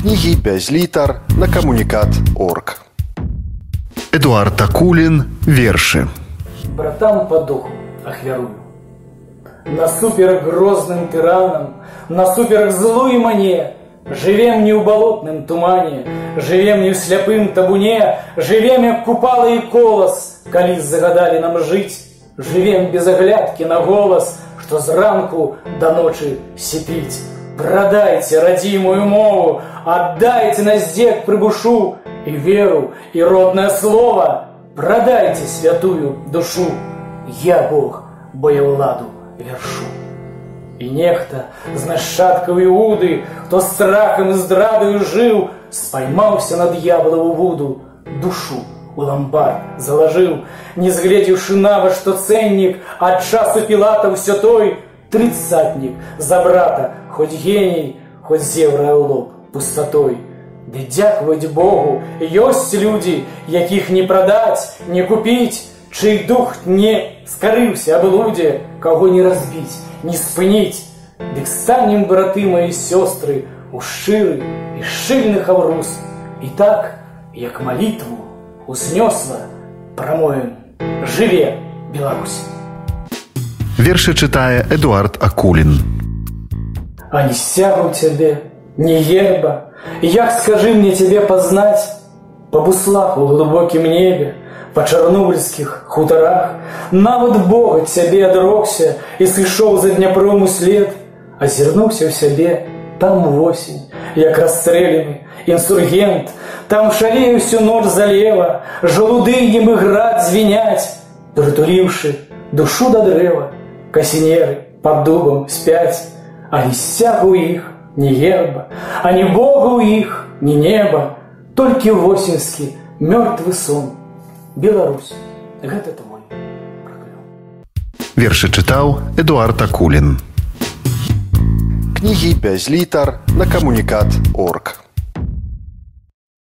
Кнігі без літар на камунікат орг. Эдуард Акулин, верши. братам по духу ахвярую. На супер грозным тиранам, на супер злой мане, Живем не в болотном тумане, живем не в сляпым табуне, живем як купала и колос, калі загадали нам жить, живем без оглядки на голос, что зранку до ночи сипить. Продайте родимую мову, отдайте на здек прибушу и веру, и родное слово, продайте святую душу. Я Бог, боевладу вершу. И нехта з нашаткаў Іуды, хто страхам і здрадаю жыў, спаймаўся на д'яблаву вуду, душу у ламбард залажыў, не згледзеўшы нава, што цэннік ад часу пілата ўсё той трыццатнік за брата, хоць геній, хоць зеўрае ў лоб пустатой. Ды дзякаваць Богу, ёсць людзі, якіх не прадаць, не купіць, чый дух не скарыўся аб лудзе, каго не разбіць, не спыніць. Дык станем, браты мои сёстры, у шчыры і шчыльных аврус. І так, як малітву узнёсла, прамоем жыве Беларусь. Верши читая Эдуард Акулин. А не стягу тебе, не герба, як скажи мне тебе познать по буслах у глубоким небе, по чарнобыльских хуторах, нават Бога цябе адрокся і сышоў за дняпром услед, азірнуўся ў сябе там восень, як расстреляны інсургент, там шалею всю ноч залева, жалуды ім іграць звіняць, прытуліўшы душу да дрэва, касінеры под дубом спяць, а ні сцягу іх, ні герба, а ні Бога ў іх, ні неба, толькі восеньскі мёртвы сон. Беларусь, гэта твой праклён. Верши читал Эдуард Акулин. Кнігі без літар на камунікат орг.